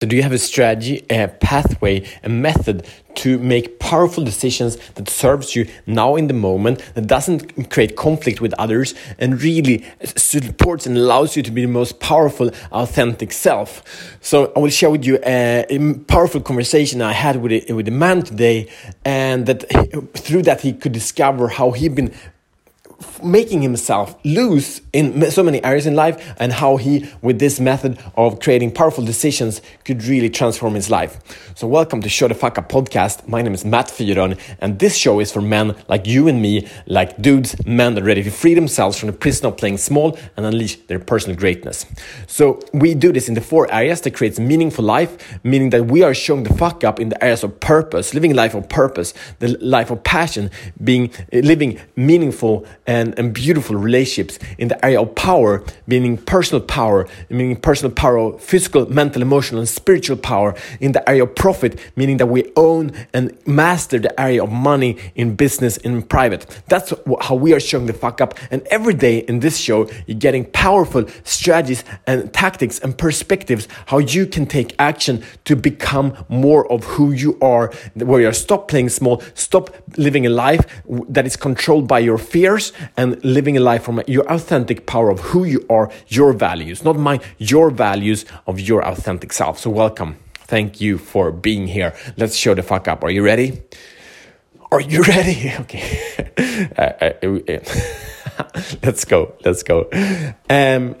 So, do you have a strategy, a pathway, a method to make powerful decisions that serves you now in the moment, that doesn't create conflict with others, and really supports and allows you to be the most powerful, authentic self? So, I will share with you a, powerful conversation I had with a, with a man today, and that through that he could discover how he'd been making himself lose in so many areas in life and how he with this method of creating powerful decisions could really transform his life. So welcome to show the fuck up podcast. My name is matt fyron and this show is for men like you and me like dudes men that are ready to free themselves from the prison of playing small and unleash their personal greatness. So we do this in the four areas that creates meaningful life meaning that we are showing the fuck up in the areas of purpose living life of purpose the life of passion being living meaningful and, and beautiful relationships in the area of power, meaning personal power, meaning personal power physical, mental, emotional, and spiritual power. In the area of profit, meaning that we own and master the area of money in business in private. That's how we are showing the fuck up. And every day in this show, you're getting powerful strategies and tactics and perspectives how you can take action to become more of who you are, where you are. stop playing small, stop living a life that is controlled by your fears and living a life from your authentic power of who you are, your values, not my, your values of your authentic self. So, welcome. Thank you for being here. Let's show the fuck up. Are you ready? Are you ready? Okay. uh, uh, let's go. Let's go. Um,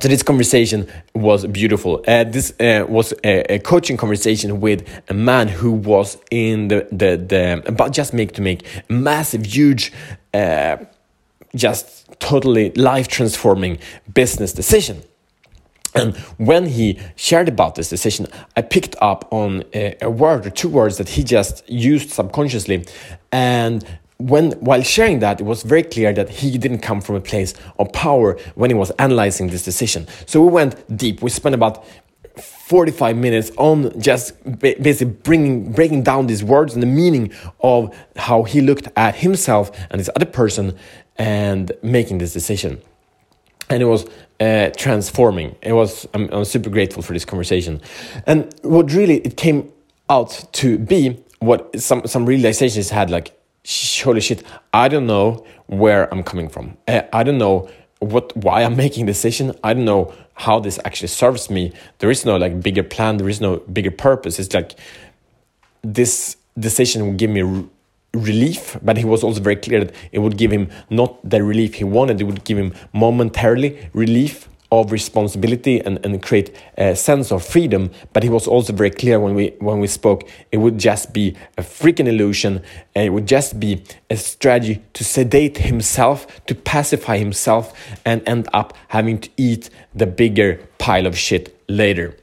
so this conversation was beautiful. Uh, this uh, was a, a, coaching conversation with a man who was in the the, the about just make to make massive, huge uh, just totally life transforming business decision. And when he shared about this decision, I picked up on a, a, word or two words that he just used subconsciously. And when while sharing that, it was very clear that he didn't come from a place of power when he was analyzing this decision. So we went deep. We spent about 45 minutes on just basically bringing breaking down these words and the meaning of how he looked at himself and this other person and making this decision. And it was uh, transforming. It was. I'm, I'm super grateful for this conversation, and what really it came out to be what some some realizations had like holy shit i don't know where i'm coming from uh, i don't know what why i'm making decision i don't know how this actually serves me there is no like bigger plan there is no bigger purpose it's like this decision will give me relief, but he was also very clear that it would give him not the relief he wanted, it would give him momentarily relief of responsibility and, and create a sense of freedom. But he was also very clear when we when we spoke, it would just be a freaking illusion, and it would just be a strategy to sedate himself, to pacify himself, and end up having to eat the bigger pile of shit later.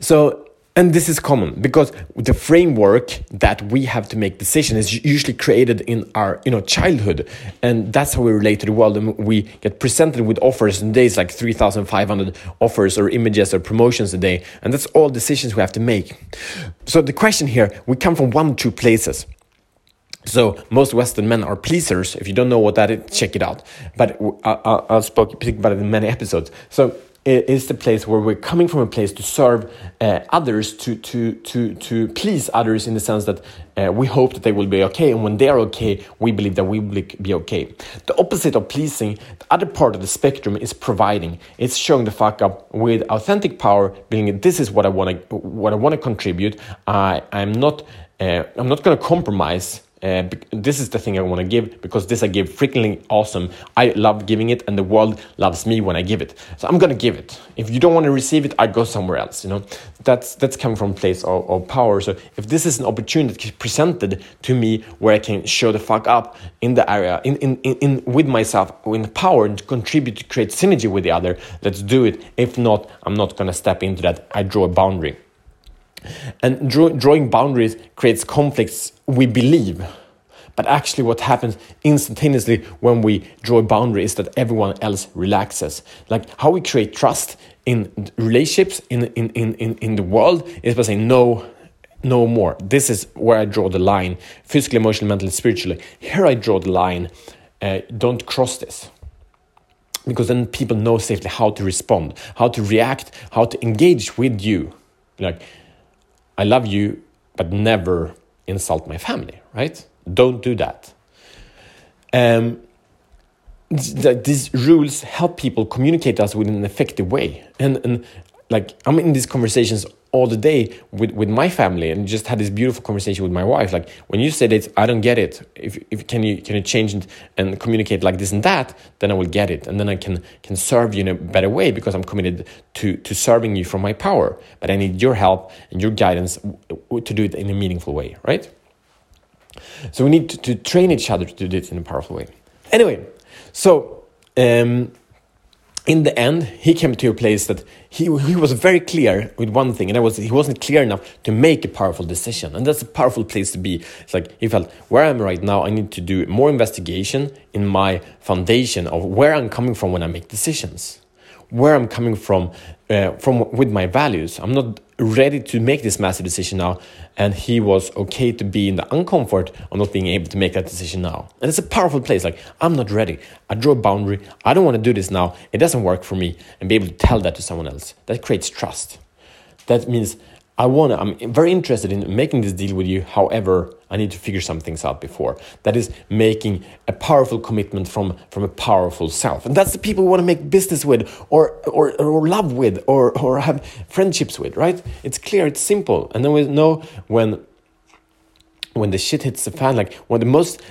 So and this is common because the framework that we have to make decisions is usually created in our you know childhood and that's how we relate to the world and we get presented with offers in days like 3500 offers or images or promotions a day and that's all decisions we have to make so the question here we come from one or two places so most Western men are pleasers. If you don't know what that is, check it out. But I'll, I'll speak about it in many episodes. So is the place where we're coming from a place to serve uh, others, to, to, to, to please others in the sense that uh, we hope that they will be okay. And when they are okay, we believe that we will be okay. The opposite of pleasing, the other part of the spectrum is providing. It's showing the fuck up with authentic power, being this is what I want to, what I want to contribute. I, I'm not, uh, I'm not going to compromise uh, this is the thing I want to give because this I give freaking awesome. I love giving it, and the world loves me when I give it. So I'm gonna give it. If you don't want to receive it, I go somewhere else. You know, that's that's coming from place of, of power. So if this is an opportunity presented to me where I can show the fuck up in the area, in in, in, in with myself, in power, and contribute to create synergy with the other, let's do it. If not, I'm not gonna step into that. I draw a boundary. And draw, drawing boundaries creates conflicts, we believe. But actually, what happens instantaneously when we draw a boundary is that everyone else relaxes. Like how we create trust in relationships in, in, in, in, in the world is by saying, no, no more. This is where I draw the line physically, emotionally, mentally, spiritually. Here I draw the line. Uh, don't cross this. because then people know safely how to respond, how to react, how to engage with you. Like, I love you, but never insult my family, right? Don't do that. Um, th- these rules help people communicate us with an effective way. And, and like, I'm in these conversations all the day with, with my family and just had this beautiful conversation with my wife. Like when you said it, I don't get it. If, if can you can you change it and communicate like this and that, then I will get it. And then I can can serve you in a better way because I'm committed to to serving you from my power. But I need your help and your guidance to do it in a meaningful way, right? So we need to, to train each other to do this in a powerful way. Anyway, so um, in the end, he came to a place that he, he was very clear with one thing, and that was he wasn't clear enough to make a powerful decision. And that's a powerful place to be. It's like he felt where I'm right now, I need to do more investigation in my foundation of where I'm coming from when I make decisions, where I'm coming from, uh, from with my values. I'm not ready to make this massive decision now, and he was okay to be in the uncomfort of not being able to make that decision now. And it's a powerful place. Like, I'm not ready. I draw a boundary. I don't want to do this now. It doesn't work for me. And be able to tell that to someone else. That creates trust. That means I want to, I'm very interested in making this deal with you. However, I need to figure some things out before. That is making a powerful commitment from, from a powerful self. And that's the people we want to make business with or, or, or love with or, or have friendships with, right? It's clear, it's simple. And then we know when, when the shit hits the fan, like when the most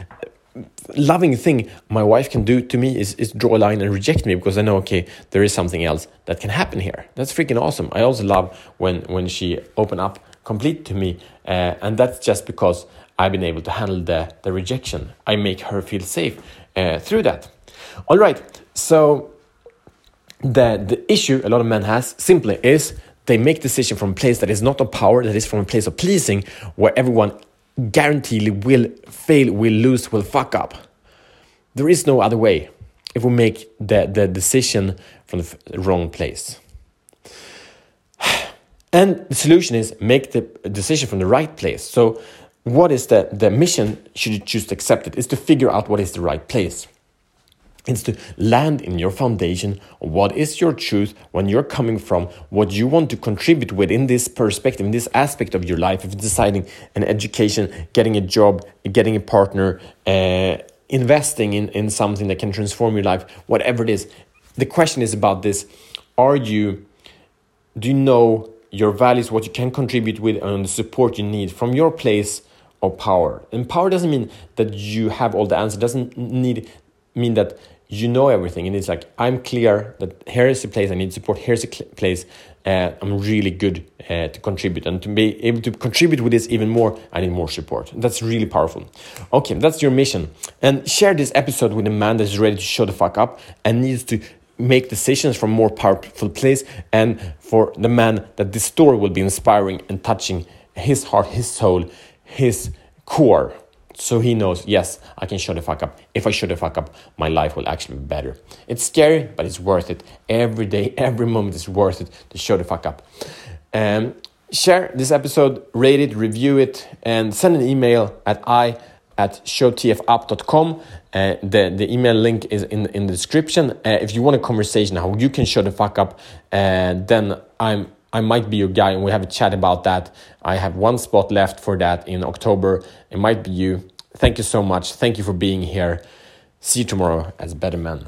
loving thing my wife can do to me is, is draw a line and reject me because I know okay there is something else that can happen here. That's freaking awesome. I also love when when she open up complete to me, uh, and that's just because I've been able to handle the the rejection. I make her feel safe uh, through that. All right, so the the issue a lot of men has simply is they make decision from a place that is not of power, that is from a place of pleasing, where everyone guaranteedly will fail, will lose, will fuck up. There is no other way if we make the, the decision from the wrong place. And the solution is make the decision from the right place. So, what is the, the mission? Should you choose to accept it? Is to figure out what is the right place. It's to land in your foundation. What is your truth when you're coming from what you want to contribute within this perspective, in this aspect of your life, if deciding an education, getting a job, getting a partner, uh, investing in, in something that can transform your life, whatever it is. The question is about this Are you, do you know your values, what you can contribute with, and the support you need from your place of power? And power doesn't mean that you have all the answers, doesn't need mean that you know everything. And it's like i'm clear that here is a place i need support. Here's a place uh, i'm really good uh, to contribute. And to be able to contribute with this even more i need more support. That's really powerful. Okay that's your mission. And share this episode with a man that's ready to show the fuck up and needs to make decisions from more powerful place and for the man that this story will be inspiring and touching his heart his soul his core so he knows, yes, I can shut the fuck up. If I shut the fuck up, my life will actually be better. It's scary, but it's worth it. Every day, every moment is worth it to shut the fuck up. Um, share this episode, rate it, review it, and send an email at i at showtfup.com. Uh, the, the email link is in, in the description. Uh, if you want a conversation how you can shut the fuck up, uh, then I'm I might be your guy and we have a chat about that. I have one spot left for that in October. It might be you. Thank you so much. Thank you for being here. See you tomorrow as a better men.